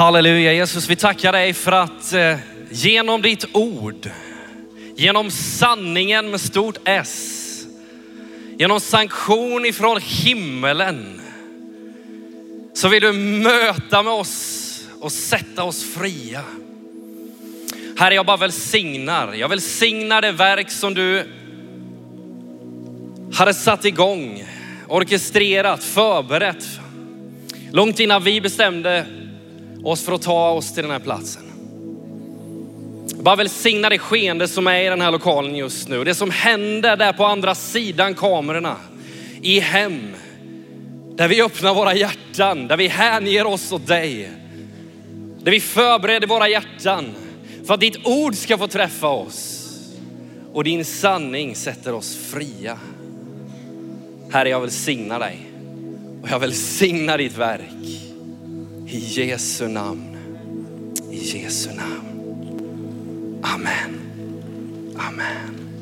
Halleluja Jesus, vi tackar dig för att eh, genom ditt ord, genom sanningen med stort S, genom sanktion ifrån himmelen, så vill du möta med oss och sätta oss fria. Herre, jag bara välsignar. Jag välsignar det verk som du hade satt igång, orkestrerat, förberett. Långt innan vi bestämde oss för att ta oss till den här platsen. Jag bara välsigna det skeende som är i den här lokalen just nu. Det som händer där på andra sidan kamerorna. I hem. Där vi öppnar våra hjärtan, där vi hänger oss åt dig. Där vi förbereder våra hjärtan för att ditt ord ska få träffa oss. Och din sanning sätter oss fria. Herre, jag välsignar dig. Och jag välsignar ditt verk. I Jesu namn. I Jesu namn. Amen. Amen.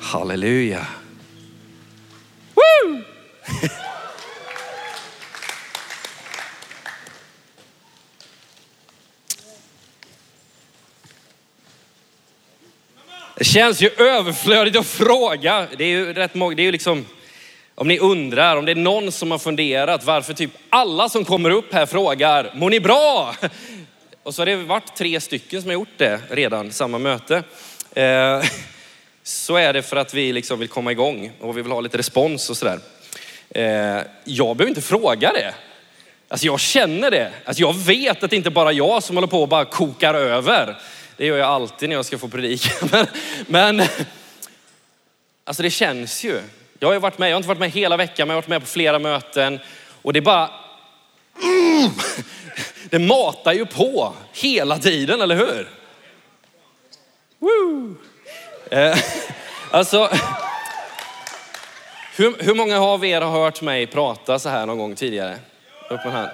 Halleluja. Woo! Det känns ju överflödigt att fråga. Det är ju rätt många, det är ju liksom, om ni undrar, om det är någon som har funderat varför typ alla som kommer upp här frågar, mår ni bra? Och så har det varit tre stycken som har gjort det redan, samma möte. Eh, så är det för att vi liksom vill komma igång och vi vill ha lite respons och sådär. Eh, jag behöver inte fråga det. Alltså jag känner det. Alltså jag vet att det inte bara jag som håller på och bara kokar över. Det gör jag alltid när jag ska få predika. Men, men alltså det känns ju. Jag har ju varit med, jag har inte varit med hela veckan, men jag har varit med på flera möten och det är bara, mm, det matar ju på hela tiden, eller hur? Woo! Eh, alltså, hur, hur många av er har hört mig prata så här någon gång tidigare? Upp med hand.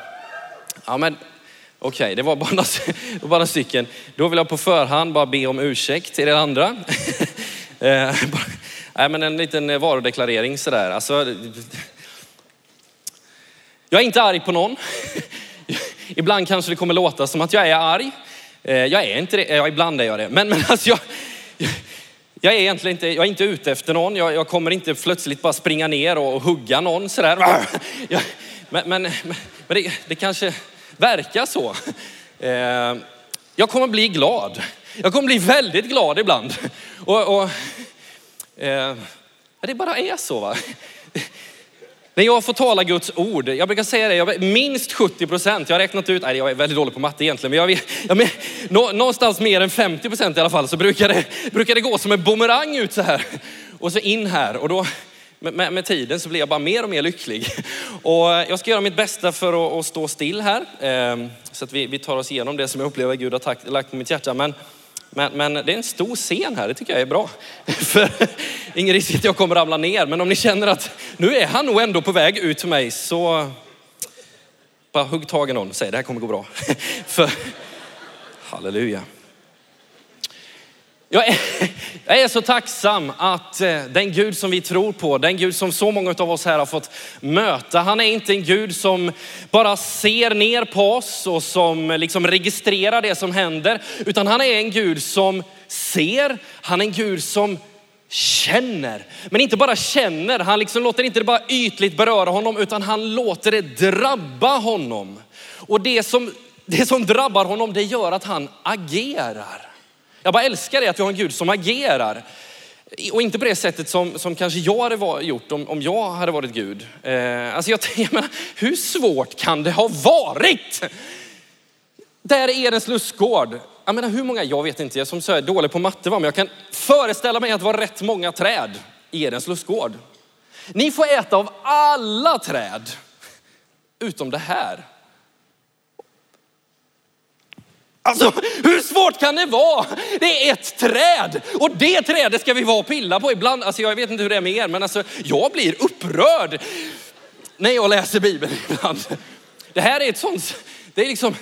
Ja, men Okej, okay, det var bara, några, var stycken. Då vill jag på förhand bara be om ursäkt till er andra. Eh, Nej, men en liten eh, varudeklarering sådär. Alltså, jag är inte arg på någon. Ibland kanske det kommer låta som att jag är arg. Eh, jag är inte det, eh, ja, ibland är jag det. Men, men alltså jag, jag är egentligen inte, jag är inte ute efter någon. Jag, jag kommer inte plötsligt bara springa ner och, och hugga någon sådär. Jag, men, men, men det, det kanske verkar så. Jag kommer bli glad. Jag kommer bli väldigt glad ibland. Och, och eh, det bara är så. Va? När jag får tala Guds ord, jag brukar säga det, jag, minst 70 procent, jag har räknat ut, nej jag är väldigt dålig på matte egentligen, men jag, jag, nå, någonstans mer än 50 procent i alla fall så brukar det, brukar det gå som en bumerang ut så här och så in här. Och då, med, med, tiden så blir jag bara mer och mer lycklig. Och eh, jag ska göra mitt bästa för att, att stå still här. Eh, så att vi, vi, tar oss igenom det som jag upplever Gud har takt, lagt på mitt hjärta. Men, men, men, det är en stor scen här, det tycker jag är bra. För ingen risk att jag kommer ramla ner, men om ni känner att nu är han nog ändå på väg ut till mig så bara hugg tag i någon och säg det här kommer gå bra. För halleluja. Jag är, jag är, så tacksam att eh, den Gud som vi tror på, den Gud som så många av oss här har fått möta, han är inte en Gud som bara ser ner på oss och som liksom registrerar det som händer, utan han är en Gud som ser, han är en Gud som känner. Men inte bara känner, han liksom låter inte det bara ytligt beröra honom, utan han låter det drabba honom. Och det som, det som drabbar honom, det gör att han agerar. Jag bara älskar det att vi har en Gud som agerar. Och inte på det sättet som, som kanske jag hade gjort om, om jag hade varit Gud. Eh, alltså jag, jag menar, hur svårt kan det ha varit? Där är Edens lustgård. Jag menar hur många, jag vet inte, jag som så är dålig på matte men jag kan föreställa mig att det var rätt många träd i Edens lustgård. Ni får äta av alla träd utom det här. Alltså hur svårt kan det vara? Det är ett träd och det trädet ska vi vara och pilla på ibland. Alltså jag vet inte hur det är med er, men alltså jag blir upprörd när jag läser Bibeln ibland. Det här är ett sånt, det är liksom...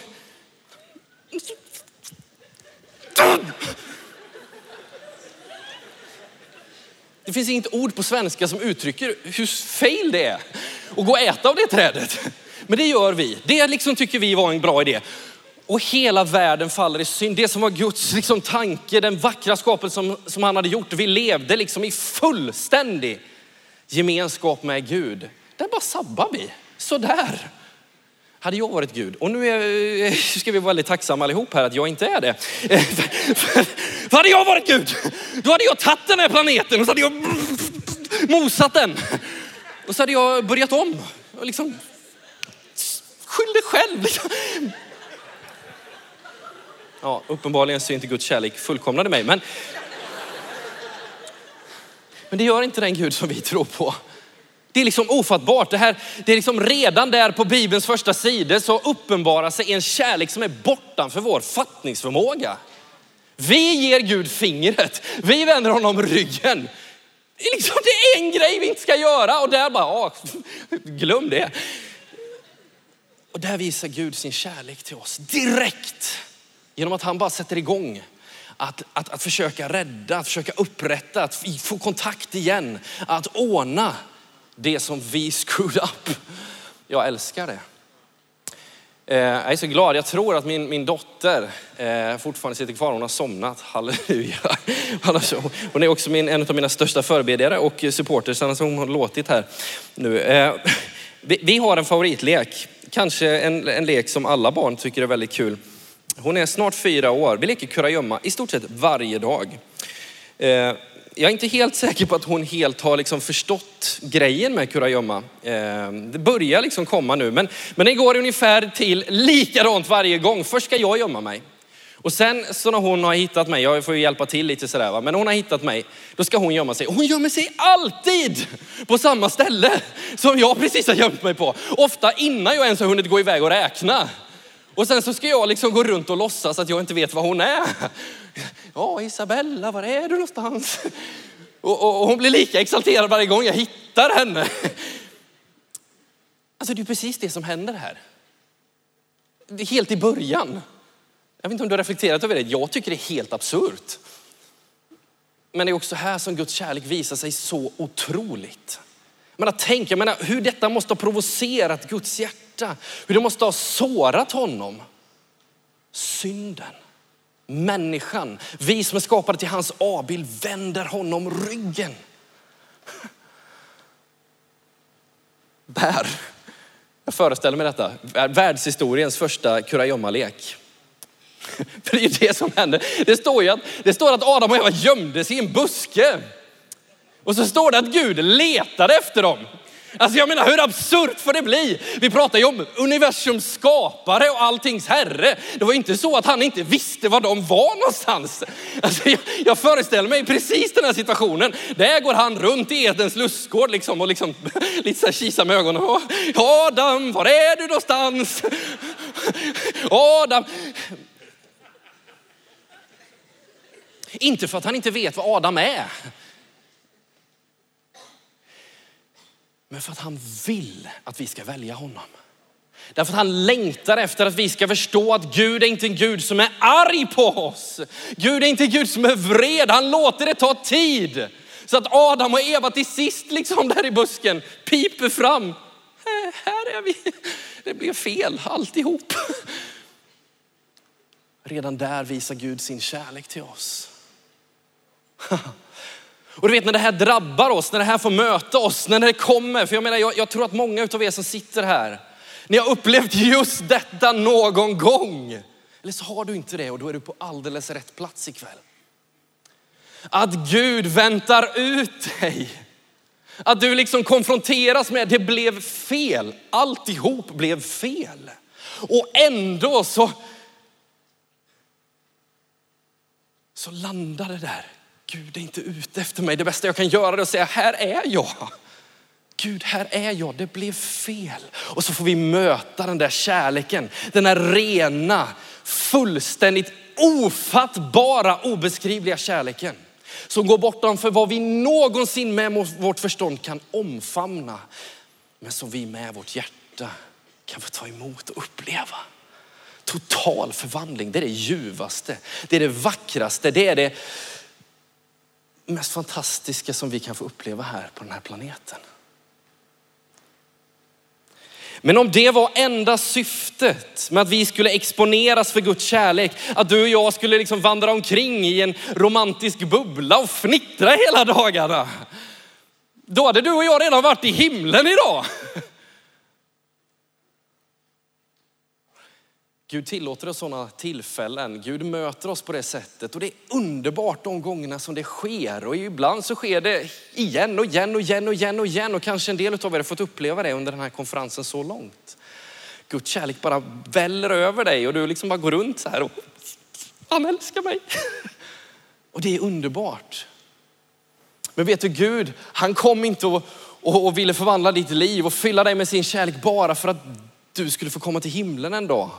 Det finns inget ord på svenska som uttrycker hur fail det är att gå och äta av det trädet. Men det gör vi. Det liksom tycker vi var en bra idé. Och hela världen faller i synd. Det som var Guds liksom, tanke, den vackra skapelsen som, som han hade gjort. Vi levde liksom i fullständig gemenskap med Gud. Den bara sabbar vi. Sådär. Hade jag varit Gud, och nu är, ska vi vara väldigt tacksamma allihop här att jag inte är det. För hade jag varit Gud, då hade jag tagit den här planeten och så hade jag mosat den. Och så hade jag börjat om. Och liksom, skyll dig själv. Ja, uppenbarligen så är inte Guds kärlek fullkomnade mig. Men, men det gör inte den Gud som vi tror på. Det är liksom ofattbart. Det, här, det är liksom redan där på Bibelns första sidor så uppenbarar sig en kärlek som är bortanför vår fattningsförmåga. Vi ger Gud fingret, vi vänder honom ryggen. Det är, liksom, det är en grej vi inte ska göra och där bara, ja, glöm det. Och där visar Gud sin kärlek till oss direkt. Genom att han bara sätter igång att, att, att försöka rädda, att försöka upprätta, att få kontakt igen, att ordna det som vi screwed up. Jag älskar det. Eh, jag är så glad. Jag tror att min, min dotter eh, fortfarande sitter kvar. Hon har somnat. Halleluja. Hon är också min, en av mina största förebedjare och supporters. Annars hon har låtit här nu. Eh, vi, vi har en favoritlek. Kanske en, en lek som alla barn tycker är väldigt kul. Hon är snart fyra år. Vi leker kurragömma i stort sett varje dag eh, jag är inte helt säker på att hon helt har liksom förstått grejen med kurragömma. Eh, det börjar liksom komma nu, men, men det går ungefär till likadant varje gång. Först ska jag gömma mig. Och sen så när hon har hittat mig, jag får ju hjälpa till lite sådär, va? men hon har hittat mig, då ska hon gömma sig. hon gömmer sig alltid på samma ställe som jag precis har gömt mig på. Ofta innan jag ens har hunnit gå iväg och räkna. Och sen så ska jag liksom gå runt och låtsas att jag inte vet var hon är. Ja, Isabella, var är du någonstans? Och, och, och hon blir lika exalterad varje gång jag hittar henne. Alltså det är precis det som händer här. Helt i början. Jag vet inte om du har reflekterat över det. Jag tycker det är helt absurt. Men det är också här som Guds kärlek visar sig så otroligt. Men att tänka, menar, hur detta måste ha provocerat Guds hjärta. Hur det måste ha sårat honom. Synden, människan, vi som är skapade till hans avbild vänder honom ryggen. Bär. Jag föreställer mig detta. Världshistoriens första kurragömmalek. För det är ju det som händer. Det står ju att, det står att Adam och Eva gömde sig i en buske. Och så står det att Gud letade efter dem. Alltså jag menar hur absurt får det bli? Vi pratar ju om universums skapare och alltings herre. Det var inte så att han inte visste var de var någonstans. Alltså jag, jag föreställer mig precis den här situationen. Där går han runt i Edens lustgård liksom och liksom lite så här kisar med ögonen. Adam, var är du någonstans? Adam. Inte för att han inte vet vad Adam är. Men för att han vill att vi ska välja honom. Därför att han längtar efter att vi ska förstå att Gud är inte en Gud som är arg på oss. Gud är inte en Gud som är vred. Han låter det ta tid. Så att Adam och Eva till sist liksom där i busken piper fram. Här är vi. Det blev fel alltihop. Redan där visar Gud sin kärlek till oss. Och du vet när det här drabbar oss, när det här får möta oss, när det kommer. För jag menar, jag, jag tror att många av er som sitter här, ni har upplevt just detta någon gång. Eller så har du inte det och då är du på alldeles rätt plats ikväll. Att Gud väntar ut dig. Att du liksom konfronteras med, det blev fel. Alltihop blev fel. Och ändå så, så landar det där Gud är inte ute efter mig. Det bästa jag kan göra är att säga, här är jag. Gud, här är jag. Det blev fel. Och så får vi möta den där kärleken. Den där rena, fullständigt ofattbara, obeskrivliga kärleken. Som går bortom för vad vi någonsin med vårt förstånd kan omfamna. Men som vi med vårt hjärta kan få ta emot och uppleva. Total förvandling, det är det ljuvaste. Det är det vackraste. Det är det mest fantastiska som vi kan få uppleva här på den här planeten. Men om det var enda syftet med att vi skulle exponeras för Guds kärlek, att du och jag skulle liksom vandra omkring i en romantisk bubbla och fnittra hela dagarna. Då hade du och jag redan varit i himlen idag. Gud tillåter oss sådana tillfällen. Gud möter oss på det sättet och det är underbart de gångerna som det sker. Och ibland så sker det igen och igen och igen och igen och igen och kanske en del av er har fått uppleva det under den här konferensen så långt. Guds kärlek bara väller över dig och du liksom bara går runt så här och han älskar mig. Och det är underbart. Men vet du Gud, han kom inte och, och, och ville förvandla ditt liv och fylla dig med sin kärlek bara för att du skulle få komma till himlen en dag.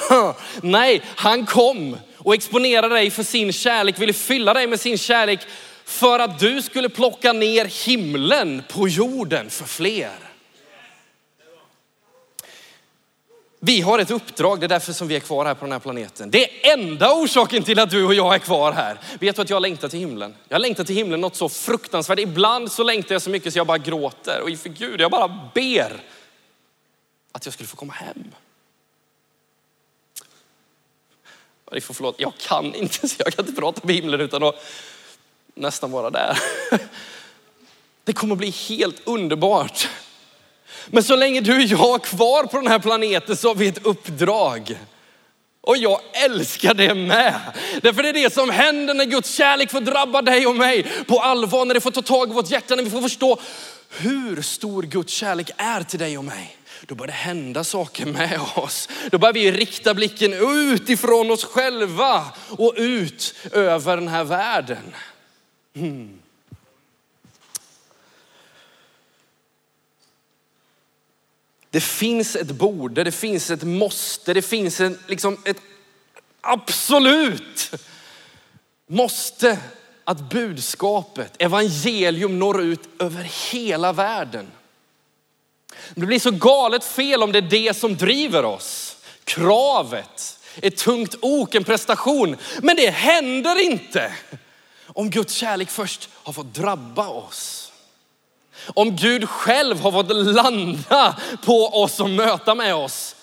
Nej, han kom och exponerade dig för sin kärlek, ville fylla dig med sin kärlek för att du skulle plocka ner himlen på jorden för fler. Vi har ett uppdrag, det är därför som vi är kvar här på den här planeten. Det är enda orsaken till att du och jag är kvar här. Vet du att jag längtar till himlen? Jag längtar till himlen något så fruktansvärt. Ibland så längtar jag så mycket så jag bara gråter och inför Gud, jag bara ber att jag skulle få komma hem. Ni får förlåta, jag kan inte, jag kan inte prata om himlen utan att nästan vara där. Det kommer bli helt underbart. Men så länge du och jag är kvar på den här planeten så har vi ett uppdrag. Och jag älskar det med. Därför det är det som händer när Guds kärlek får drabba dig och mig på allvar, när det får ta tag i vårt hjärta, när vi får förstå hur stor Guds kärlek är till dig och mig då börjar det hända saker med oss. Då börjar vi rikta blicken ut ifrån oss själva och ut över den här världen. Mm. Det finns ett borde, det finns ett måste, det finns en, liksom ett absolut måste att budskapet, evangelium når ut över hela världen. Det blir så galet fel om det är det som driver oss. Kravet, ett tungt ok, en prestation. Men det händer inte om Guds kärlek först har fått drabba oss. Om Gud själv har fått landa på oss och möta med oss.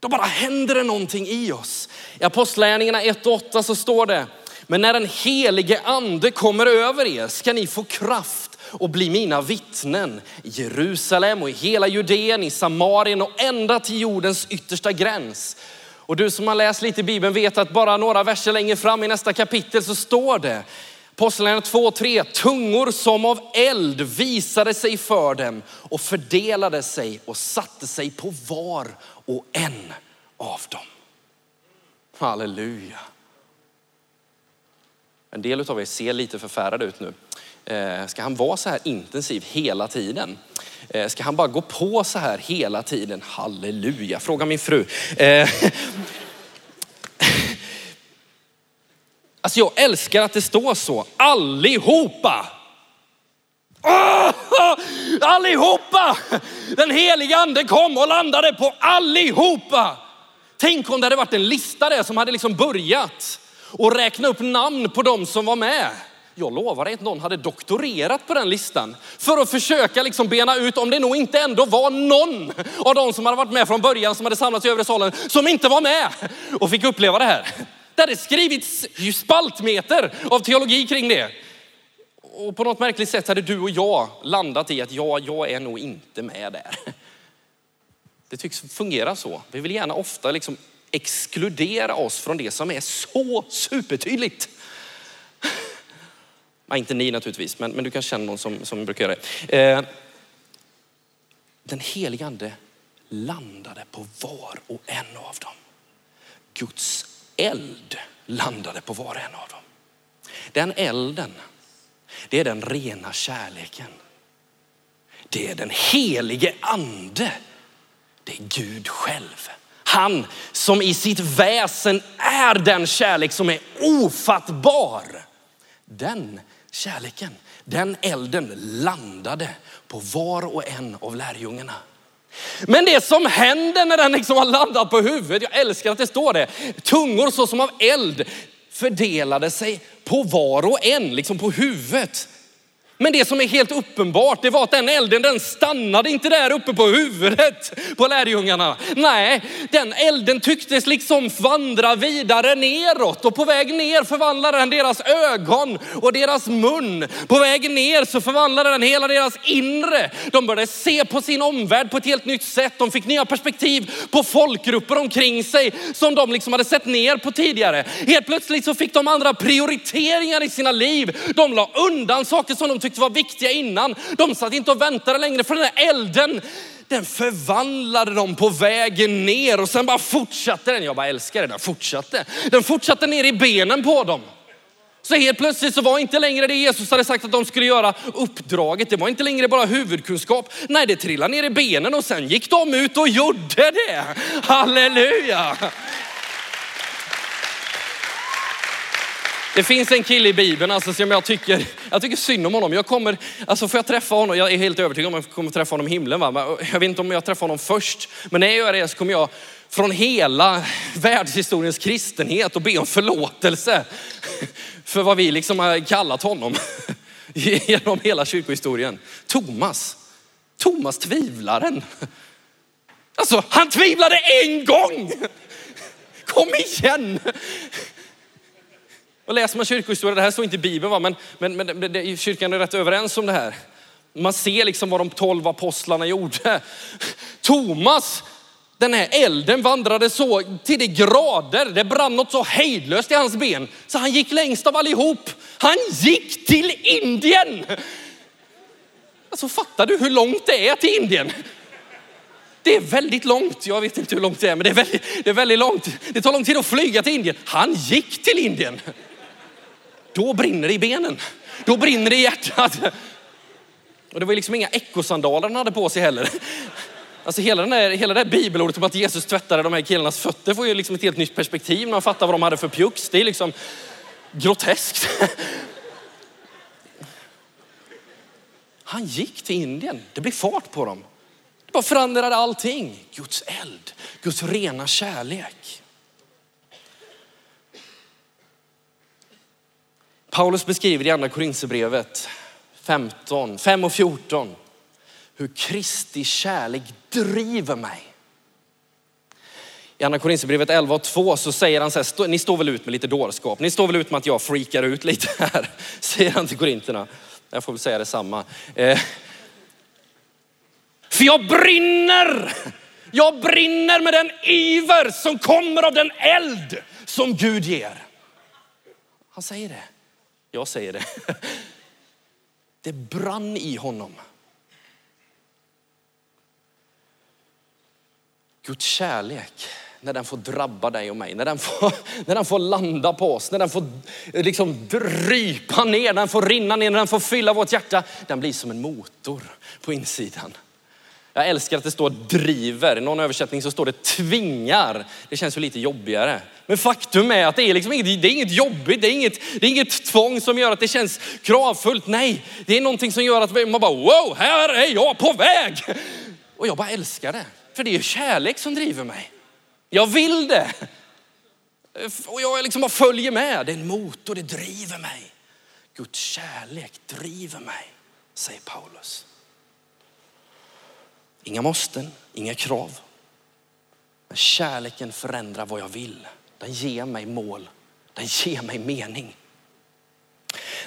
Då bara händer det någonting i oss. I Apostlagärningarna 1 och 8 så står det, men när den helige ande kommer över er ska ni få kraft och bli mina vittnen i Jerusalem och i hela Judeen, i Samarien och ända till jordens yttersta gräns. Och du som har läst lite i Bibeln vet att bara några verser längre fram i nästa kapitel så står det, Apostlagärningarna 2 och 3, tungor som av eld visade sig för dem och fördelade sig och satte sig på var och en av dem. Halleluja. En del av er ser lite förfärade ut nu. Eh, ska han vara så här intensiv hela tiden? Eh, ska han bara gå på så här hela tiden? Halleluja, fråga min fru. Eh, alltså jag älskar att det står så, allihopa. Ah, allihopa! Den heliga ande kom och landade på allihopa. Tänk om det hade varit en lista där som hade liksom börjat och räkna upp namn på de som var med. Jag lovar dig att någon hade doktorerat på den listan för att försöka liksom bena ut om det nog inte ändå var någon av de som hade varit med från början som hade samlats i övre salen som inte var med och fick uppleva det här. Det hade skrivits spaltmeter av teologi kring det. Och på något märkligt sätt hade du och jag landat i att ja, jag är nog inte med där. Det tycks fungera så. Vi vill gärna ofta liksom exkludera oss från det som är så supertydligt. Ja, inte ni naturligtvis, men, men du kan känna någon som, som brukar göra det. Eh, den helige ande landade på var och en av dem. Guds eld landade på var och en av dem. Den elden, det är den rena kärleken. Det är den helige ande. Det är Gud själv. Han som i sitt väsen är den kärlek som är ofattbar. Den kärleken, den elden landade på var och en av lärjungarna. Men det som händer när den liksom har landat på huvudet, jag älskar att det står det, tungor så som av eld fördelade sig på var och en, liksom på huvudet. Men det som är helt uppenbart, det var att den elden, den stannade inte där uppe på huvudet på lärjungarna. Nej, den elden tycktes liksom vandra vidare neråt och på väg ner förvandlade den deras ögon och deras mun. På väg ner så förvandlade den hela deras inre. De började se på sin omvärld på ett helt nytt sätt. De fick nya perspektiv på folkgrupper omkring sig som de liksom hade sett ner på tidigare. Helt plötsligt så fick de andra prioriteringar i sina liv. De la undan saker som de tyckte var viktiga innan. De satt inte och väntade längre för den här elden, den förvandlade dem på vägen ner och sen bara fortsatte den. Jag bara älskar det, den fortsatte. Den fortsatte ner i benen på dem. Så helt plötsligt så var inte längre det Jesus hade sagt att de skulle göra uppdraget. Det var inte längre bara huvudkunskap. Nej, det trillade ner i benen och sen gick de ut och gjorde det. Halleluja! Det finns en kille i Bibeln alltså, som jag tycker, jag tycker synd om honom. Jag kommer, alltså får jag träffa honom, jag är helt övertygad om att jag kommer träffa honom i himlen. Va? Jag vet inte om jag träffar honom först, men när jag gör det så kommer jag från hela världshistoriens kristenhet och be om förlåtelse för vad vi liksom har kallat honom genom hela kyrkohistorien. Thomas, Thomas tvivlaren. Alltså han tvivlade en gång. Kom igen. Och läser man kyrkohistoria, det här står inte i Bibeln, va? men, men, men det, kyrkan är rätt överens om det här. Man ser liksom vad de tolv apostlarna gjorde. Thomas, den här elden vandrade så till de grader, det brann något så hejdlöst i hans ben, så han gick längst av allihop. Han gick till Indien. Alltså fattar du hur långt det är till Indien? Det är väldigt långt. Jag vet inte hur långt det är, men det är väldigt, det är väldigt långt. Det tar lång tid att flyga till Indien. Han gick till Indien. Då brinner det i benen. Då brinner det i hjärtat. Och det var liksom inga ekosandaler han hade på sig heller. Alltså hela, den där, hela det här bibelordet om att Jesus tvättade de här killarnas fötter får ju liksom ett helt nytt perspektiv när man fattar vad de hade för pjux. Det är liksom groteskt. Han gick till Indien. Det blev fart på dem. Det bara förändrade allting. Guds eld, Guds rena kärlek. Paulus beskriver i andra Korinthierbrevet 15, 5 och 14 hur Kristi kärlek driver mig. I andra Korinthierbrevet 11 och 2 så säger han så här, ni står väl ut med lite dårskap. Ni står väl ut med att jag freakar ut lite här, säger han till korinterna. Jag får väl säga detsamma. Eh, för jag brinner, jag brinner med den iver som kommer av den eld som Gud ger. Han säger det. Jag säger det. Det brann i honom. Guds kärlek, när den får drabba dig och mig, när den får, när den får landa på oss, när den får liksom drypa ner, när den får rinna ner, när den får fylla vårt hjärta, den blir som en motor på insidan. Jag älskar att det står driver. I någon översättning så står det tvingar. Det känns ju lite jobbigare. Men faktum är att det är, liksom inget, det är inget jobbigt, det är inget, det är inget tvång som gör att det känns kravfullt. Nej, det är någonting som gör att man bara wow, här är jag på väg. Och jag bara älskar det. För det är kärlek som driver mig. Jag vill det. Och jag liksom bara följer med. Det är en motor, det driver mig. Guds kärlek driver mig, säger Paulus. Inga måsten, inga krav. Men kärleken förändrar vad jag vill. Den ger mig mål. Den ger mig mening.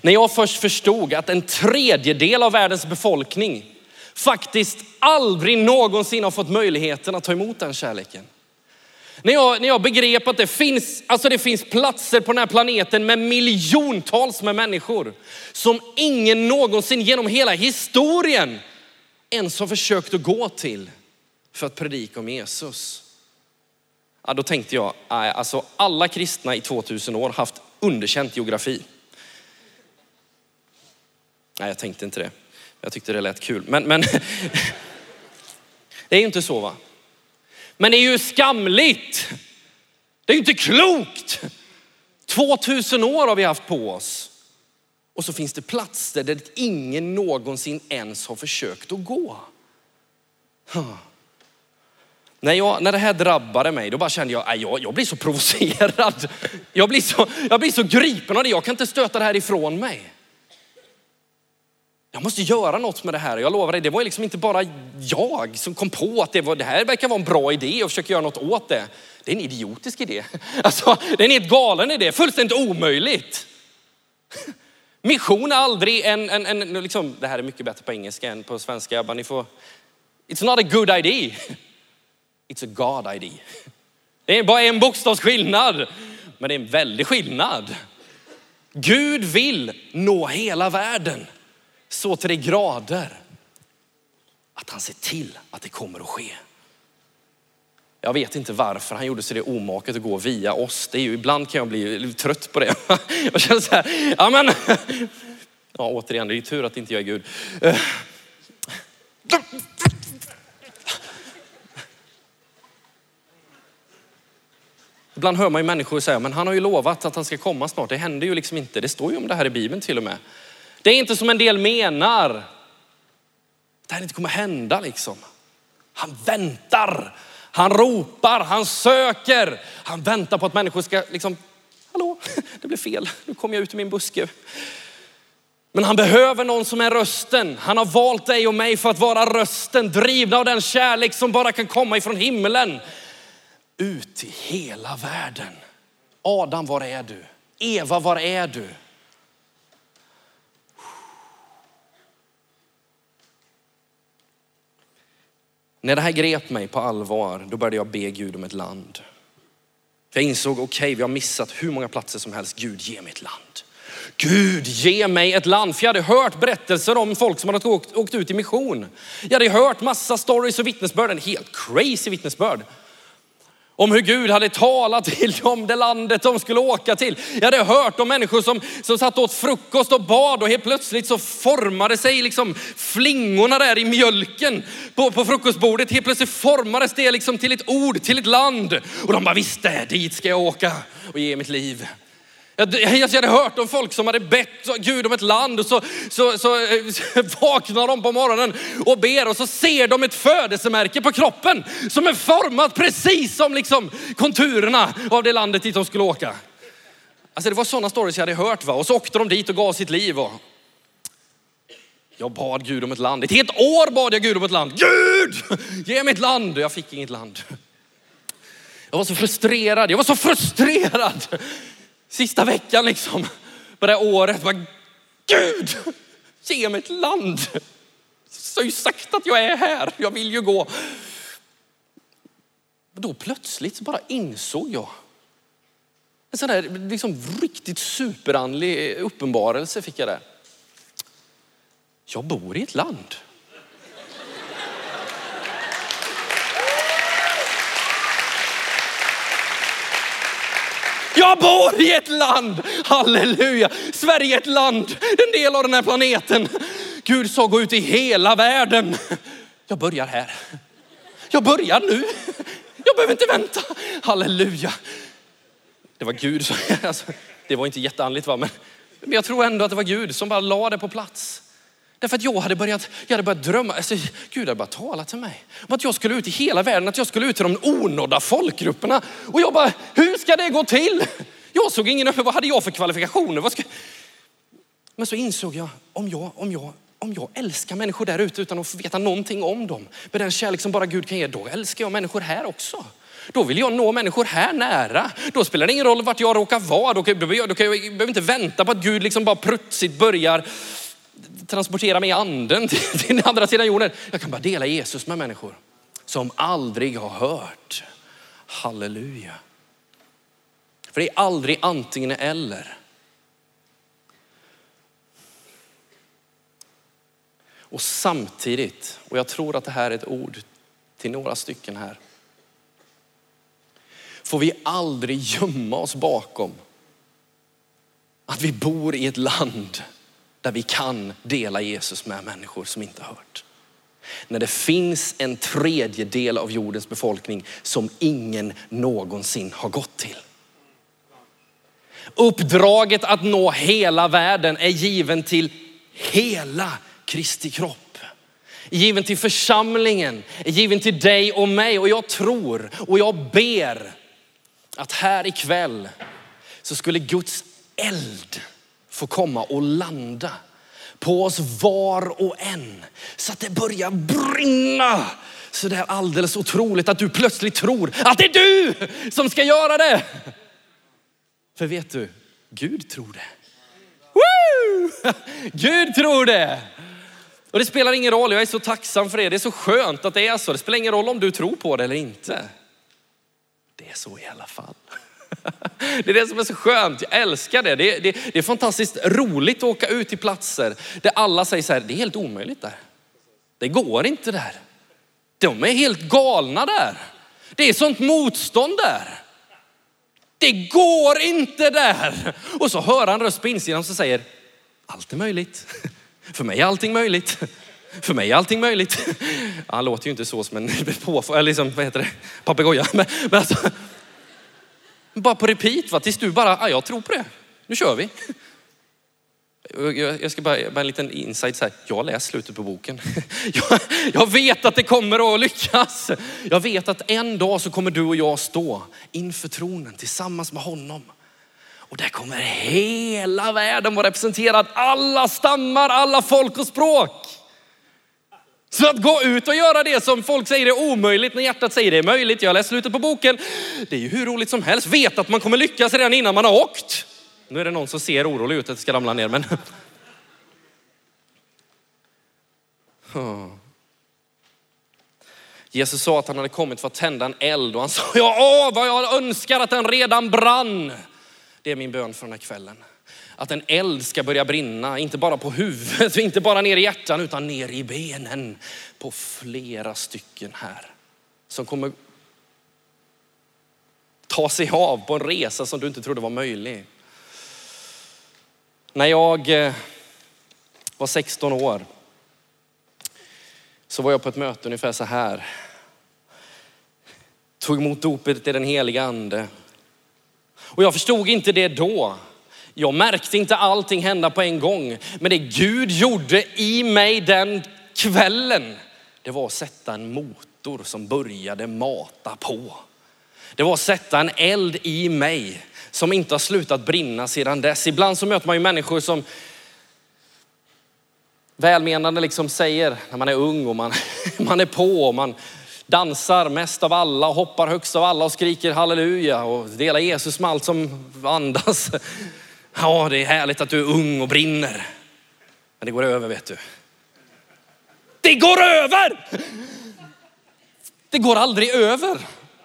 När jag först förstod att en tredjedel av världens befolkning faktiskt aldrig någonsin har fått möjligheten att ta emot den kärleken. När jag, när jag begrep att det finns, alltså det finns platser på den här planeten med miljontals med människor som ingen någonsin genom hela historien ens har försökt att gå till för att predika om Jesus. Ja, då tänkte jag, alltså alla kristna i 2000 år haft underkänt geografi. Nej, jag tänkte inte det. Jag tyckte det lät kul. Men, men det är ju inte så va? Men det är ju skamligt. Det är ju inte klokt. 2000 år har vi haft på oss. Och så finns det platser där ingen någonsin ens har försökt att gå. När, jag, när det här drabbade mig, då bara kände jag, jag, jag blir så provocerad. Jag blir så, jag blir så gripen av det, jag kan inte stöta det här ifrån mig. jag måste göra något med det här. Jag lovar dig, det var liksom inte bara jag som kom på att det, var, det här verkar vara en bra idé och försöker göra något åt det. Det är en idiotisk idé. Alltså, det är en helt galen idé, fullständigt omöjligt. Mission är aldrig en, en, en liksom, det här är mycket bättre på engelska än på svenska. Men ni får, it's not a good idea. It's a God idea. Det är bara en bokstavsskillnad, men det är en väldig skillnad. Gud vill nå hela världen så till de grader att han ser till att det kommer att ske. Jag vet inte varför han gjorde sig det omaket att gå via oss. Det är ju, ibland kan jag bli trött på det. Jag känner så här, ja men, ja återigen, det är ju tur att inte jag är Gud. Eh. Ibland hör man ju människor säga, men han har ju lovat att han ska komma snart. Det händer ju liksom inte. Det står ju om det här i Bibeln till och med. Det är inte som en del menar. Det här inte kommer hända liksom. Han väntar, han ropar, han söker. Han väntar på att människor ska liksom, hallå, det blev fel, nu kom jag ut ur min buske. Men han behöver någon som är rösten. Han har valt dig och mig för att vara rösten, drivna av den kärlek som bara kan komma ifrån himlen. Ut i hela världen. Adam, var är du? Eva, var är du? När det här grep mig på allvar, då började jag be Gud om ett land. För jag insåg, okej, okay, vi har missat hur många platser som helst. Gud, ge mig ett land. Gud, ge mig ett land. För jag hade hört berättelser om folk som hade åkt, åkt ut i mission. Jag hade hört massa stories och vittnesbörd, en helt crazy vittnesbörd om hur Gud hade talat till dem, det landet de skulle åka till. Jag hade hört om människor som, som satt åt frukost och bad och helt plötsligt så formade sig liksom flingorna där i mjölken på, på frukostbordet. Helt plötsligt formades det liksom till ett ord, till ett land. Och de bara visste, dit ska jag åka och ge mitt liv. Jag, jag hade hört om folk som hade bett Gud om ett land och så, så, så eh, vaknar de på morgonen och ber och så ser de ett födelsemärke på kroppen som är format precis som liksom konturerna av det landet dit de skulle åka. Alltså det var sådana stories jag hade hört va? och så åkte de dit och gav sitt liv. Och jag bad Gud om ett land. Ett helt år bad jag Gud om ett land. Gud, ge mig ett land. Jag fick inget land. Jag var så frustrerad. Jag var så frustrerad sista veckan liksom på det här året. Bara, Gud, ge mig ett land. Så har ju sagt att jag är här, jag vill ju gå. Då plötsligt bara insåg jag en sån där liksom riktigt superandlig uppenbarelse fick jag där. Jag bor i ett land. Jag bor i ett land, halleluja. Sverige är ett land, en del av den här planeten. Gud sa gå ut i hela världen. Jag börjar här. Jag börjar nu. Jag behöver inte vänta. Halleluja. Det var Gud som, alltså, det var inte jätteandligt va, men jag tror ändå att det var Gud som bara la det på plats. Därför att jag hade börjat, jag hade börjat drömma, alltså, Gud hade börjat tala till mig. Om att jag skulle ut i hela världen, att jag skulle ut till de onådda folkgrupperna. Och jag bara, hur ska det gå till? Jag såg ingen vad hade jag för kvalifikationer? Vad ska... Men så insåg jag, om jag, om jag om jag älskar människor där ute utan att veta någonting om dem, med den kärlek som bara Gud kan ge, då älskar jag människor här också. Då vill jag nå människor här nära. Då spelar det ingen roll vart jag råkar vara. Då kan, jag, då kan jag, jag behöver inte vänta på att Gud liksom bara prutsigt börjar transportera mig i anden till, till den andra sidan jorden. Jag kan bara dela Jesus med människor som aldrig har hört. Halleluja. För det är aldrig antingen eller. Och samtidigt, och jag tror att det här är ett ord till några stycken här, får vi aldrig gömma oss bakom att vi bor i ett land där vi kan dela Jesus med människor som inte har hört. När det finns en tredjedel av jordens befolkning som ingen någonsin har gått till. Uppdraget att nå hela världen är given till hela Kristi kropp. Given till församlingen, given till dig och mig. Och jag tror och jag ber att här ikväll så skulle Guds eld få komma och landa på oss var och en. Så att det börjar brinna så det är alldeles otroligt att du plötsligt tror att det är du som ska göra det. För vet du, Gud tror det. Woo! Gud tror det. Och det spelar ingen roll, jag är så tacksam för det. Det är så skönt att det är så. Det spelar ingen roll om du tror på det eller inte. Det är så i alla fall. Det är det som är så skönt, jag älskar det. Det, det. det, är fantastiskt roligt att åka ut till platser där alla säger så här, det är helt omöjligt där. Det går inte där. De är helt galna där. Det är sånt motstånd där. Det går inte där. Och så hör han röst på insidan som säger, allt är möjligt. För mig är allting möjligt. För mig är allting möjligt. Han låter ju inte så som en på, eller liksom, vad heter det, papegoja. Men, men alltså, bara på repeat, va? tills du bara, ah, jag tror på det. Nu kör vi. Jag ska bara, bara en liten insight så här. Jag har läst slutet på boken. Jag, jag, vet att det kommer att lyckas. Jag vet att en dag så kommer du och jag stå inför tronen tillsammans med honom. Och där kommer hela världen vara representerad. Alla stammar, alla folk och språk. Så att gå ut och göra det som folk säger är omöjligt när hjärtat säger det är möjligt. Jag läser slutet på boken. Det är ju hur roligt som helst. Vet att man kommer lyckas redan innan man har åkt. Nu är det någon som ser orolig ut att det ska ramla ner. Men... Jesus sa att han hade kommit för att tända en eld och han sa, ja, åh vad jag önskar att den redan brann. Det är min bön för den här kvällen. Att en eld ska börja brinna, inte bara på huvudet, inte bara ner i hjärtan, utan ner i benen på flera stycken här. Som kommer ta sig av på en resa som du inte trodde var möjlig. När jag eh, var 16 år så var jag på ett möte ungefär så här. Tog emot dopet i den heliga ande. Och jag förstod inte det då. Jag märkte inte allting hända på en gång. Men det Gud gjorde i mig den kvällen, det var att sätta en motor som började mata på. Det var att sätta en eld i mig som inte har slutat brinna sedan dess. Ibland så möter man ju människor som välmenande liksom säger när man är ung och man, man är på och man dansar mest av alla och hoppar högst av alla och skriker halleluja och delar Jesus med allt som andas. Ja, det är härligt att du är ung och brinner. Men det går över vet du. Det går över! Det går aldrig över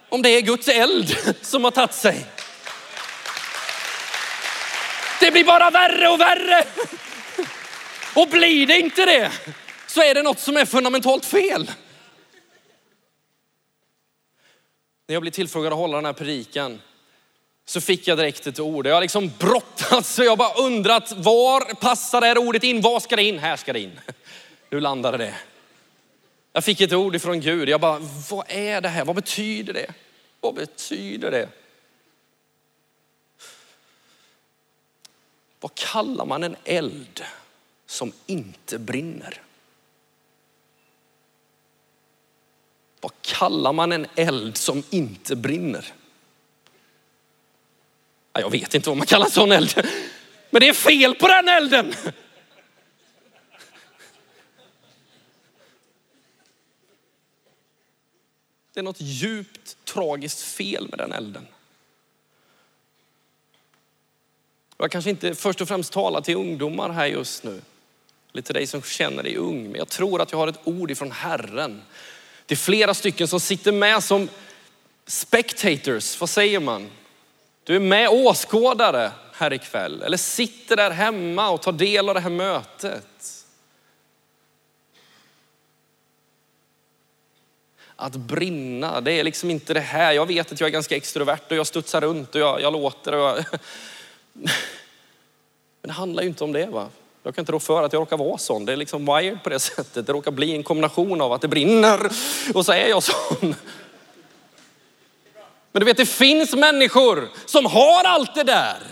om det är Guds eld som har tagit sig. Det blir bara värre och värre. Och blir det inte det så är det något som är fundamentalt fel. När jag blev tillfrågad att hålla den här predikan så fick jag direkt ett ord. Jag har liksom brottats och jag bara undrat var passar det här ordet in? Var ska det in? Här ska det in. Nu landade det. Jag fick ett ord ifrån Gud. Jag bara, vad är det här? Vad betyder det? Vad betyder det? Vad kallar man en eld som inte brinner? Vad kallar man en eld som inte brinner? Jag vet inte vad man kallar sån eld. Men det är fel på den elden. Det är något djupt tragiskt fel med den elden. Jag kanske inte först och främst talar till ungdomar här just nu. Eller till dig som känner dig ung. Men jag tror att jag har ett ord ifrån Herren. Det är flera stycken som sitter med som spectators, vad säger man? Du är med åskådare här ikväll eller sitter där hemma och tar del av det här mötet. Att brinna, det är liksom inte det här. Jag vet att jag är ganska extrovert och jag studsar runt och jag, jag låter. Och jag... Men det handlar ju inte om det. va. Jag kan inte rå för att jag råkar vara sån. Det är liksom wired på det sättet. Det råkar bli en kombination av att det brinner och så är jag sån. Men du vet, det finns människor som har allt det där.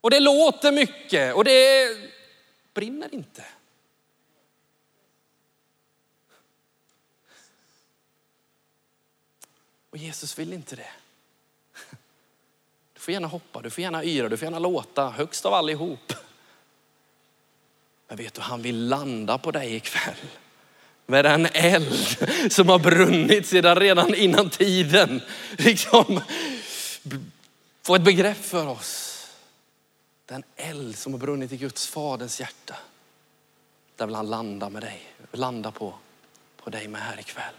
Och det låter mycket och det brinner inte. Och Jesus vill inte det. Du får gärna hoppa, du får gärna yra, du får gärna låta högst av allihop. Men vet du, han vill landa på dig ikväll. Med en eld som har brunnit sedan redan innan tiden. Liksom få ett begrepp för oss. Den eld som har brunnit i Guds faders hjärta. Där vill han landa med dig, landa på, på dig med här ikväll.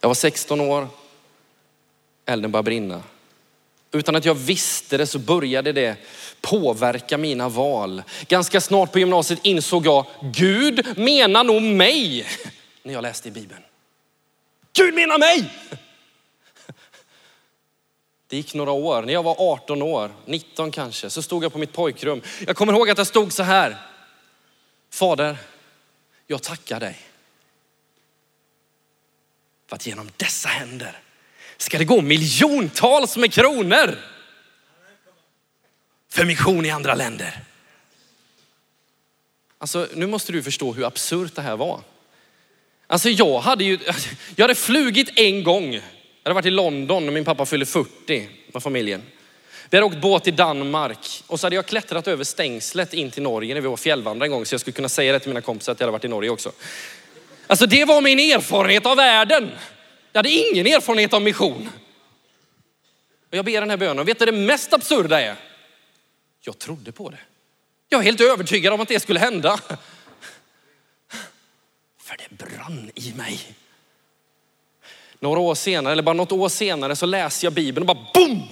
Jag var 16 år, elden började brinna. Utan att jag visste det så började det påverka mina val. Ganska snart på gymnasiet insåg jag, Gud menar nog mig när jag läste i Bibeln. Gud menar mig! Det gick några år. När jag var 18 år, 19 kanske, så stod jag på mitt pojkrum. Jag kommer ihåg att jag stod så här. Fader, jag tackar dig. För att genom dessa händer ska det gå miljontals med kronor. För mission i andra länder. Alltså nu måste du förstå hur absurt det här var. Alltså jag hade ju, jag hade flugit en gång. Jag hade varit i London när min pappa fyllde 40 med familjen. Vi hade åkt båt till Danmark och så hade jag klättrat över stängslet in till Norge när vi var fjällvandrare en gång så jag skulle kunna säga det till mina kompisar att jag hade varit i Norge också. Alltså det var min erfarenhet av världen. Jag hade ingen erfarenhet av mission. Och jag ber den här bönen. Vet du det mest absurda är? Jag trodde på det. Jag är helt övertygad om att det skulle hända. För det brann i mig. Några år senare, eller bara något år senare så läser jag Bibeln och bara boom!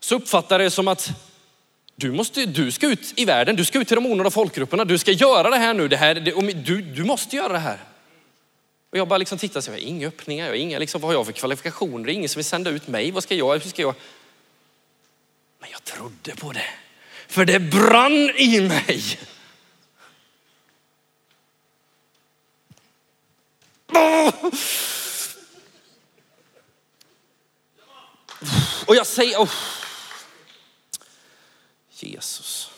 Så uppfattar jag det som att du, måste, du ska ut i världen, du ska ut till de onådda folkgrupperna, du ska göra det här nu, det här, det, du, du måste göra det här. Och jag bara liksom tittar, så jag har inga öppningar, jag har inga, liksom, vad har jag för kvalifikationer? Det är ingen som vill sända ut mig, vad ska jag, hur ska jag? Men jag trodde på det, för det brann i mig. Och jag säger, oh. Jesus.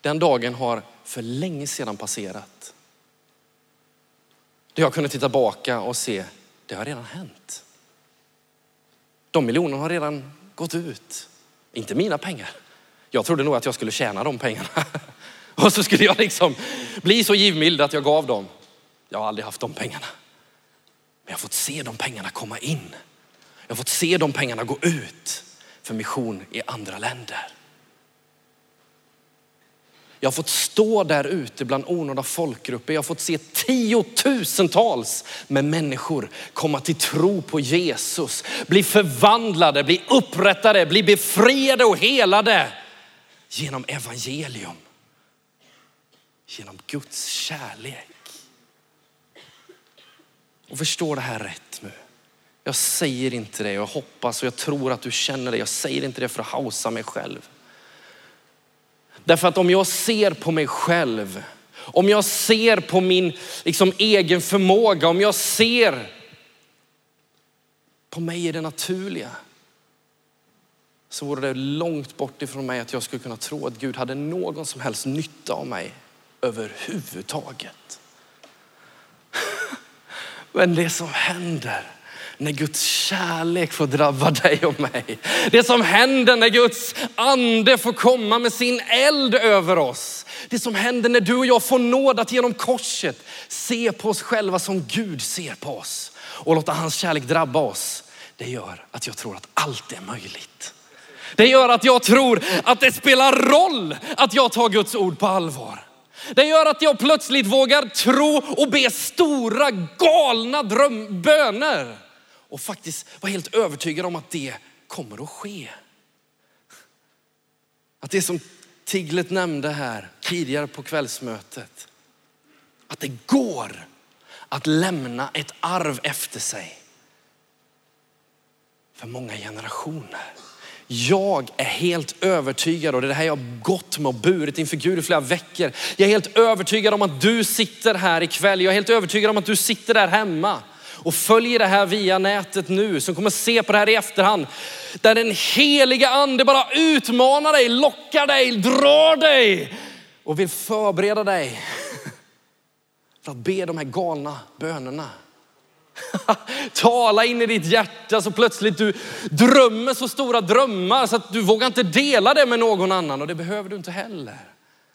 Den dagen har för länge sedan passerat. Då jag kunde titta tillbaka och se, det har redan hänt. De miljonerna har redan gått ut. Inte mina pengar. Jag trodde nog att jag skulle tjäna de pengarna. Och så skulle jag liksom bli så givmild att jag gav dem. Jag har aldrig haft de pengarna. Men jag har fått se de pengarna komma in. Jag har fått se de pengarna gå ut för mission i andra länder. Jag har fått stå där ute bland onådda folkgrupper. Jag har fått se tiotusentals med människor komma till tro på Jesus, bli förvandlade, bli upprättade, bli befriade och helade genom evangelium. Genom Guds kärlek. Och förstå det här rätt nu. Jag säger inte det, jag hoppas och jag tror att du känner det. Jag säger inte det för att hausa mig själv. Därför att om jag ser på mig själv, om jag ser på min liksom, egen förmåga, om jag ser på mig i det naturliga, så vore det långt bort ifrån mig att jag skulle kunna tro att Gud hade någon som helst nytta av mig överhuvudtaget. Men det som händer när Guds kärlek får drabba dig och mig. Det som händer när Guds ande får komma med sin eld över oss. Det som händer när du och jag får nåd att genom korset se på oss själva som Gud ser på oss och låta hans kärlek drabba oss. Det gör att jag tror att allt är möjligt. Det gör att jag tror att det spelar roll att jag tar Guds ord på allvar. Det gör att jag plötsligt vågar tro och be stora galna dröm, böner och faktiskt vara helt övertygad om att det kommer att ske. Att det som Tiglet nämnde här tidigare på kvällsmötet, att det går att lämna ett arv efter sig för många generationer. Jag är helt övertygad och det är det här jag har gått med och burit inför Gud i flera veckor. Jag är helt övertygad om att du sitter här ikväll. Jag är helt övertygad om att du sitter där hemma och följer det här via nätet nu, som kommer se på det här i efterhand. Där den heliga ande bara utmanar dig, lockar dig, drar dig och vill förbereda dig för att be de här galna bönerna. Tala in i ditt hjärta så plötsligt du drömmer så stora drömmar så att du vågar inte dela det med någon annan och det behöver du inte heller.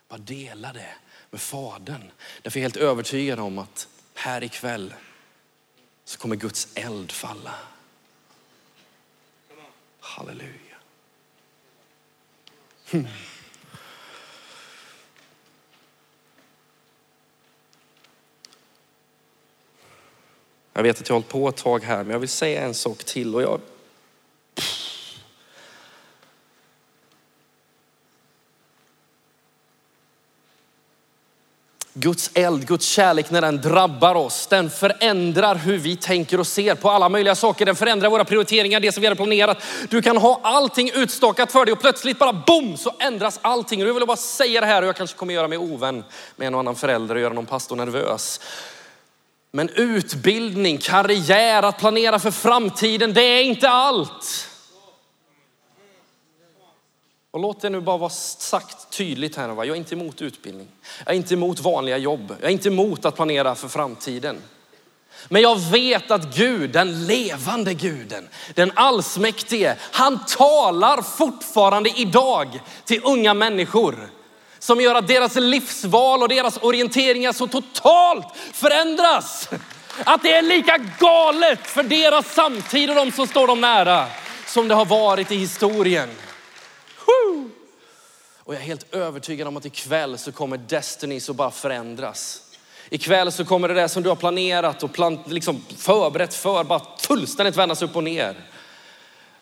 Bara dela det med Fadern. Därför är jag helt övertygad om att här ikväll så kommer Guds eld falla. Halleluja. Hmm. Jag vet att jag har hållit på ett tag här, men jag vill säga en sak till. Och jag... Guds eld, Guds kärlek när den drabbar oss, den förändrar hur vi tänker och ser på alla möjliga saker. Den förändrar våra prioriteringar, det som vi hade planerat. Du kan ha allting utstakat för dig och plötsligt bara boom så ändras allting. Och nu vill jag bara säga det här och jag kanske kommer göra mig ovän med en och annan förälder och göra någon pastor nervös. Men utbildning, karriär, att planera för framtiden, det är inte allt. Och låt det nu bara vara sagt tydligt här. Jag är inte emot utbildning. Jag är inte emot vanliga jobb. Jag är inte emot att planera för framtiden. Men jag vet att Gud, den levande guden, den allsmäktige, han talar fortfarande idag till unga människor som gör att deras livsval och deras orienteringar så totalt förändras. Att det är lika galet för deras samtid och de som står dem nära som det har varit i historien. Och jag är helt övertygad om att ikväll så kommer Destiny så bara förändras. Ikväll så kommer det där som du har planerat och plant, liksom förberett för bara fullständigt vändas upp och ner.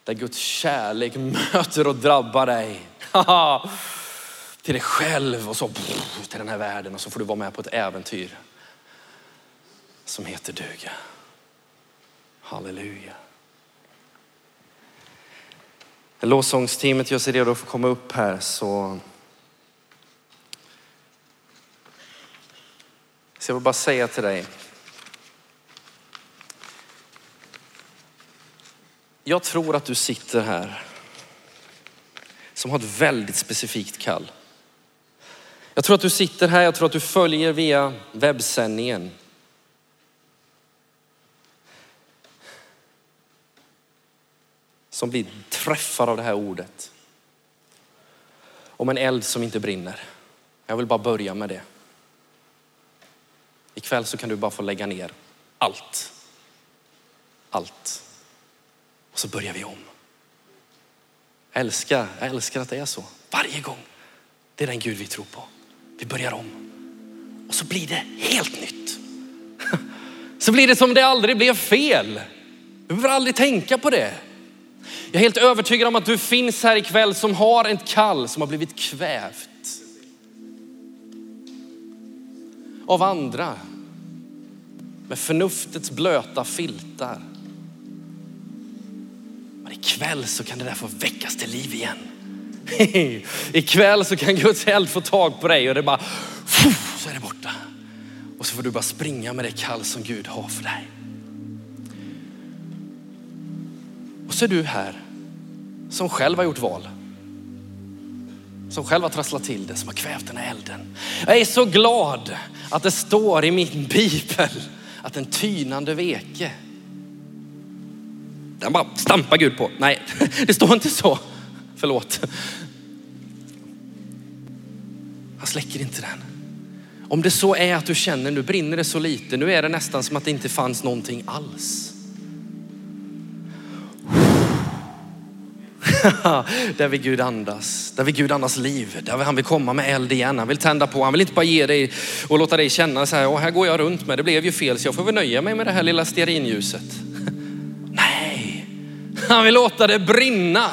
Där Guds kärlek möter och drabbar dig. till dig själv och så till den här världen och så får du vara med på ett äventyr som heter duga. Halleluja. Lovsångsteamet gör sig redo att få komma upp här så Så jag vill bara säga till dig. Jag tror att du sitter här som har ett väldigt specifikt kall. Jag tror att du sitter här, jag tror att du följer via webbsändningen. Som blir träffad av det här ordet. Om en eld som inte brinner. Jag vill bara börja med det. Ikväll så kan du bara få lägga ner allt. Allt. Och så börjar vi om. Jag älskar, jag älskar att det är så. Varje gång. Det är den Gud vi tror på. Vi börjar om. Och så blir det helt nytt. Så blir det som det aldrig blev fel. Du behöver aldrig tänka på det. Jag är helt övertygad om att du finns här ikväll som har ett kall som har blivit kvävt. Av andra. Med förnuftets blöta filtar. Men ikväll så kan det där få väckas till liv igen. Ikväll så kan Guds eld få tag på dig och det bara, så är det borta. Och så får du bara springa med det kall som Gud har för dig. Och så är du här som själv har gjort val. Som själv har trasslat till det, som har kvävt den här elden. Jag är så glad att det står i min bibel att en tynande veke, den bara stampar Gud på. Nej, det står inte så. Förlåt. Han släcker inte den. Om det så är att du känner nu brinner det så lite, nu är det nästan som att det inte fanns någonting alls. där vill Gud andas. Där vill Gud andas liv. Där vill han vill komma med eld igen. Han vill tända på. Han vill inte bara ge dig och låta dig känna så här, här går jag runt med. Det blev ju fel så jag får väl nöja mig med det här lilla stearinljuset. Nej, han vill låta det brinna.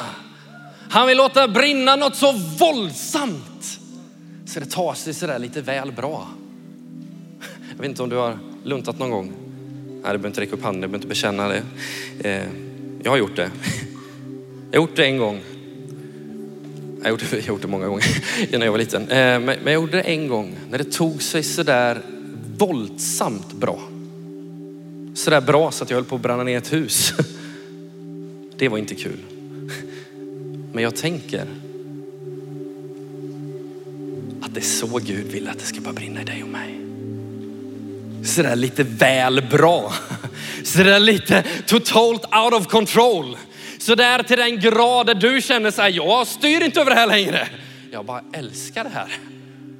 Han vill låta brinna något så våldsamt så det tar sig sådär lite väl bra. Jag vet inte om du har luntat någon gång. Nej, du behöver inte räcka upp handen, du behöver inte bekänna det. Eh, jag har gjort det. Jag har gjort det en gång. Jag har gjort det, jag har gjort det många gånger när jag var liten. Eh, men jag gjorde det en gång när det tog sig sådär våldsamt bra. Sådär bra så att jag höll på att bränna ner ett hus. Det var inte kul. Men jag tänker att det är så Gud vill att det ska bara brinna i dig och mig. sådär lite väl bra. Sådär lite totalt out of control. Sådär till den grad där du känner så här, jag styr inte över det här längre. Jag bara älskar det här.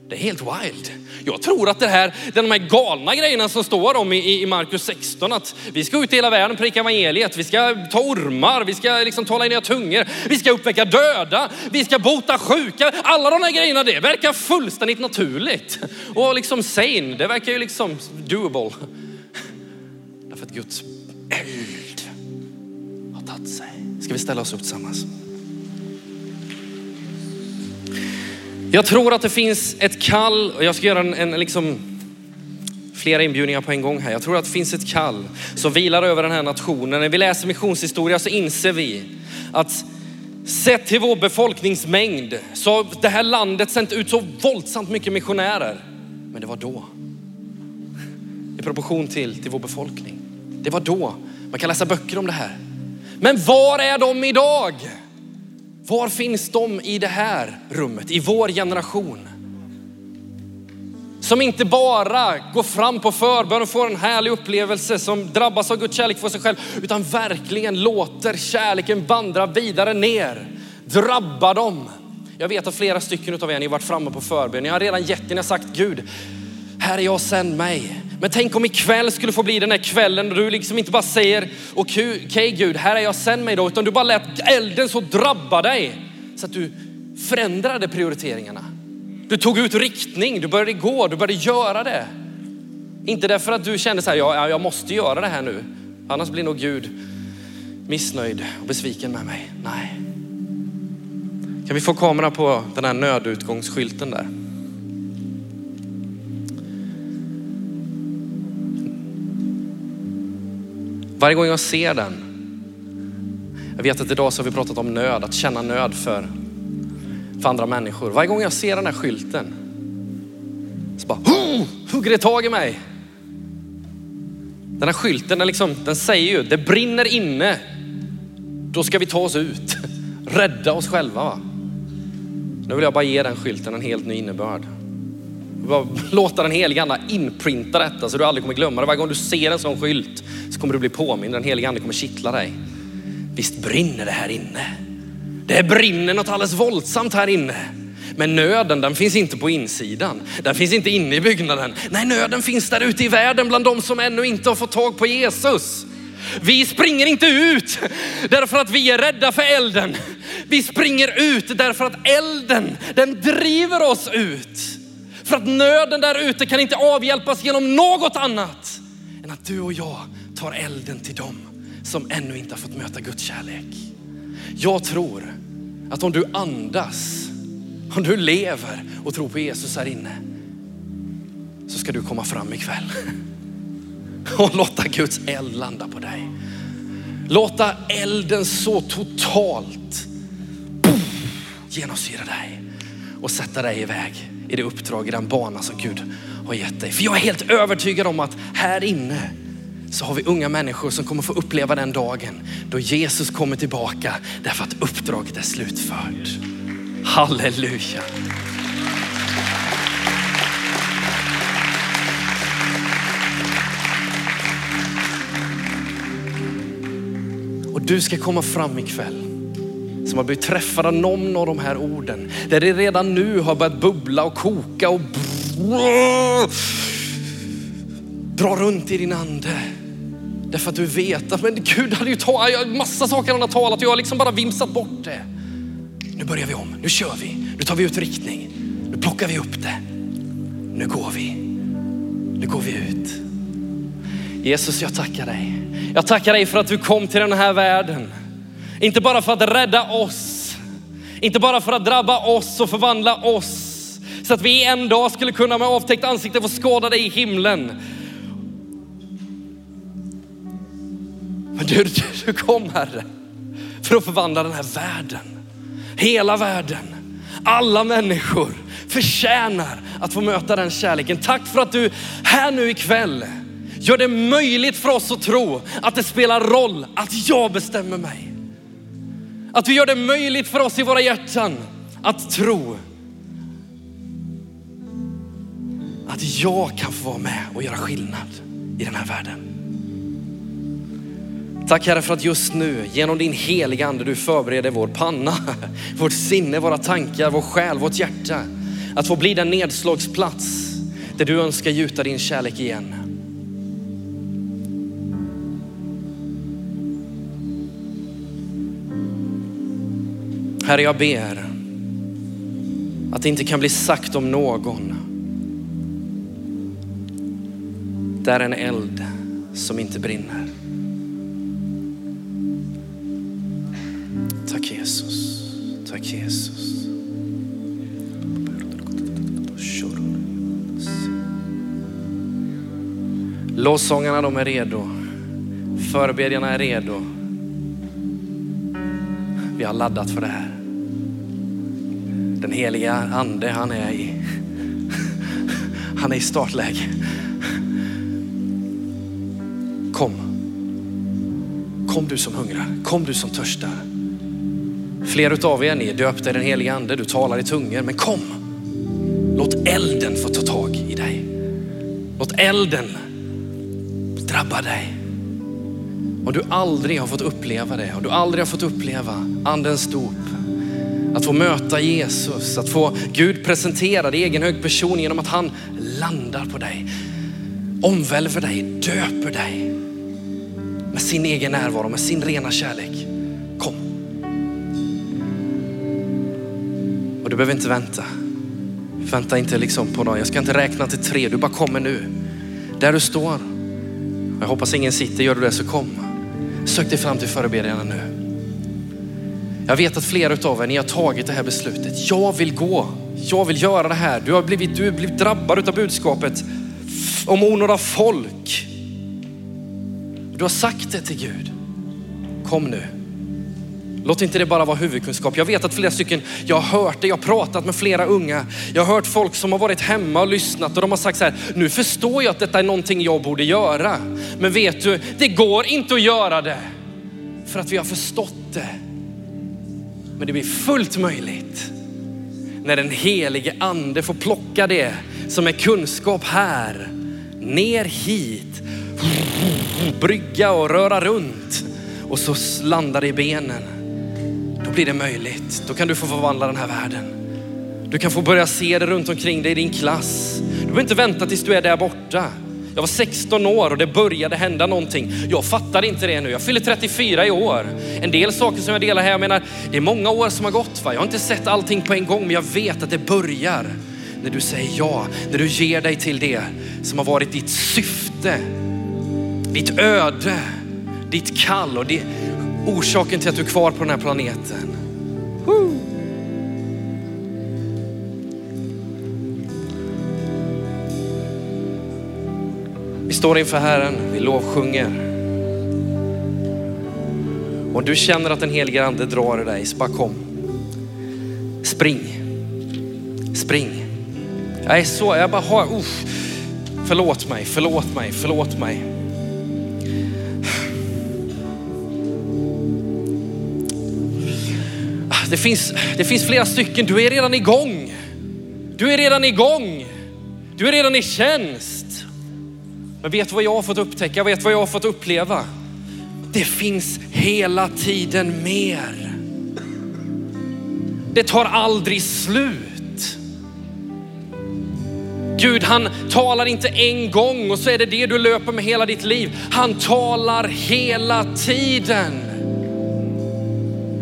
Det är helt wild. Jag tror att det här, de här galna grejerna som står om i, i Markus 16, att vi ska ut i hela världen och prika evangeliet, vi ska ta ormar, vi ska liksom tala i nya tungor, vi ska uppväcka döda, vi ska bota sjuka. Alla de här grejerna, det verkar fullständigt naturligt. Och liksom sane, det verkar ju liksom doable. Därför att Guds eld har tagit sig. Ska vi ställa oss upp tillsammans? Jag tror att det finns ett kall, och jag ska göra en, en liksom, flera inbjudningar på en gång här. Jag tror att det finns ett kall som vilar över den här nationen. När vi läser missionshistoria så inser vi att sett till vår befolkningsmängd så har det här landet sänt ut så våldsamt mycket missionärer. Men det var då. I proportion till, till vår befolkning. Det var då. Man kan läsa böcker om det här. Men var är de idag? Var finns de i det här rummet, i vår generation? Som inte bara går fram på förbön och får en härlig upplevelse, som drabbas av Guds kärlek för sig själv, utan verkligen låter kärleken vandra vidare ner. Drabba dem. Jag vet att flera stycken av er, ni har varit framme på förbön. Ni har redan gett, ni har sagt Gud, här är jag, sänd mig. Men tänk om ikväll skulle få bli den här kvällen då du liksom inte bara säger okej okay, Gud, här är jag, sänd mig då. Utan du bara lät elden så drabba dig så att du förändrade prioriteringarna. Du tog ut riktning, du började gå, du började göra det. Inte därför att du kände så här, ja, jag måste göra det här nu. Annars blir nog Gud missnöjd och besviken med mig. Nej. Kan vi få kamera på den här nödutgångsskylten där? Varje gång jag ser den, jag vet att idag så har vi pratat om nöd, att känna nöd för, för andra människor. Varje gång jag ser den här skylten så bara hugger det tag i mig. Den här skylten, den, liksom, den säger ju, det brinner inne. Då ska vi ta oss ut. Rädda oss själva. Va? Nu vill jag bara ge den skylten en helt ny innebörd. Låta den heliga ande inprinta detta så du aldrig kommer glömma det. Varje gång du ser en sån skylt så kommer du bli påmind. Den heliga ande kommer kittla dig. Visst brinner det här inne. Det brinner något alldeles våldsamt här inne. Men nöden den finns inte på insidan. Den finns inte inne i byggnaden. Nej, nöden finns där ute i världen bland de som ännu inte har fått tag på Jesus. Vi springer inte ut därför att vi är rädda för elden. Vi springer ut därför att elden, den driver oss ut. För att nöden där ute kan inte avhjälpas genom något annat än att du och jag tar elden till dem som ännu inte har fått möta Guds kärlek. Jag tror att om du andas, om du lever och tror på Jesus här inne, så ska du komma fram ikväll och låta Guds eld landa på dig. Låta elden så totalt genomsyra dig och sätta dig iväg i det uppdrag, i den bana som Gud har gett dig. För jag är helt övertygad om att här inne så har vi unga människor som kommer få uppleva den dagen då Jesus kommer tillbaka därför att uppdraget är slutfört. Halleluja. Och du ska komma fram ikväll som har blivit träffade av någon av de här orden. Där det redan nu har börjat bubbla och koka och dra runt i din ande. Därför att du vet att men Gud hade ju talat, massa saker han har talat och jag har liksom bara vimsat bort det. Nu börjar vi om, nu kör vi, nu tar vi ut riktning, nu plockar vi upp det. Nu går vi, nu går vi ut. Jesus, jag tackar dig. Jag tackar dig för att du kom till den här världen. Inte bara för att rädda oss, inte bara för att drabba oss och förvandla oss så att vi en dag skulle kunna med avtäckt ansikte få skåda dig i himlen. Men du, du kom Herre för att förvandla den här världen. Hela världen, alla människor förtjänar att få möta den kärleken. Tack för att du här nu ikväll gör det möjligt för oss att tro att det spelar roll att jag bestämmer mig. Att du gör det möjligt för oss i våra hjärtan att tro att jag kan få vara med och göra skillnad i den här världen. Tack Herre för att just nu genom din heliga ande du förbereder vår panna, vårt sinne, våra tankar, vår själ, vårt hjärta. Att få bli den nedslagsplats där du önskar gjuta din kärlek igen. Herre, jag ber att det inte kan bli sagt om någon. Där en eld som inte brinner. Tack Jesus. Tack Jesus. Lovsångarna de är redo. Förebedjarna är redo. Vi har laddat för det här. Den heliga ande han är i, han är i startläge. Kom. Kom du som hungrar. Kom du som törstar. Fler utav er, ni är döpta i den heliga ande, du talar i tungor, men kom. Låt elden få ta tag i dig. Låt elden drabba dig. Om du aldrig har fått uppleva det, om du aldrig har fått uppleva andens dop, att få möta Jesus, att få Gud presentera i egen hög person genom att han landar på dig, omvälver dig, döper dig med sin egen närvaro, med sin rena kärlek. Kom. Och du behöver inte vänta. Vänta inte liksom på någon. Jag ska inte räkna till tre, du bara kommer nu. Där du står. Jag hoppas ingen sitter, gör du det så kom. Sök dig fram till förebedjarna nu. Jag vet att flera av er, ni har tagit det här beslutet. Jag vill gå, jag vill göra det här. Du har blivit, du har blivit drabbad av budskapet om onåda folk. Du har sagt det till Gud. Kom nu. Låt inte det bara vara huvudkunskap. Jag vet att flera stycken, jag har hört det, jag har pratat med flera unga. Jag har hört folk som har varit hemma och lyssnat och de har sagt så här, nu förstår jag att detta är någonting jag borde göra. Men vet du, det går inte att göra det för att vi har förstått det. Men det blir fullt möjligt när den helige ande får plocka det som är kunskap här, ner hit, brygga och röra runt och så landar det i benen. Då blir det möjligt. Då kan du få förvandla den här världen. Du kan få börja se det runt omkring dig i din klass. Du behöver inte vänta tills du är där borta. Jag var 16 år och det började hända någonting. Jag fattar inte det nu. Jag fyller 34 i år. En del saker som jag delar här, jag menar, det är många år som har gått. Va? Jag har inte sett allting på en gång, men jag vet att det börjar när du säger ja, när du ger dig till det som har varit ditt syfte, ditt öde, ditt kall och det, orsaken till att du är kvar på den här planeten. Woo. Står inför Herren, vi lovsjunger. Om du känner att den helige ande drar i dig, så bara kom. Spring. Spring. Jag är så, jag bara har, uh, Förlåt mig, förlåt mig, förlåt mig. Ah, det finns, det finns flera stycken, du är redan igång. Du är redan igång. Du är redan i tjänst. Men vet vad jag har fått upptäcka? Vet vad jag har fått uppleva? Det finns hela tiden mer. Det tar aldrig slut. Gud han talar inte en gång och så är det det du löper med hela ditt liv. Han talar hela tiden.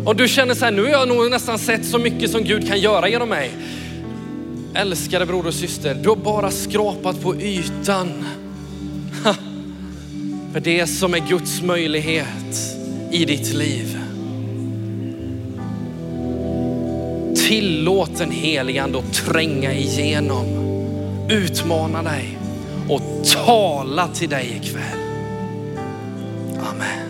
Och du känner så här, nu har jag nog nästan sett så mycket som Gud kan göra genom mig. Älskade bror och syster, du har bara skrapat på ytan. För det som är Guds möjlighet i ditt liv. Tillåt den helige ande att tränga igenom, utmana dig och tala till dig ikväll. Amen.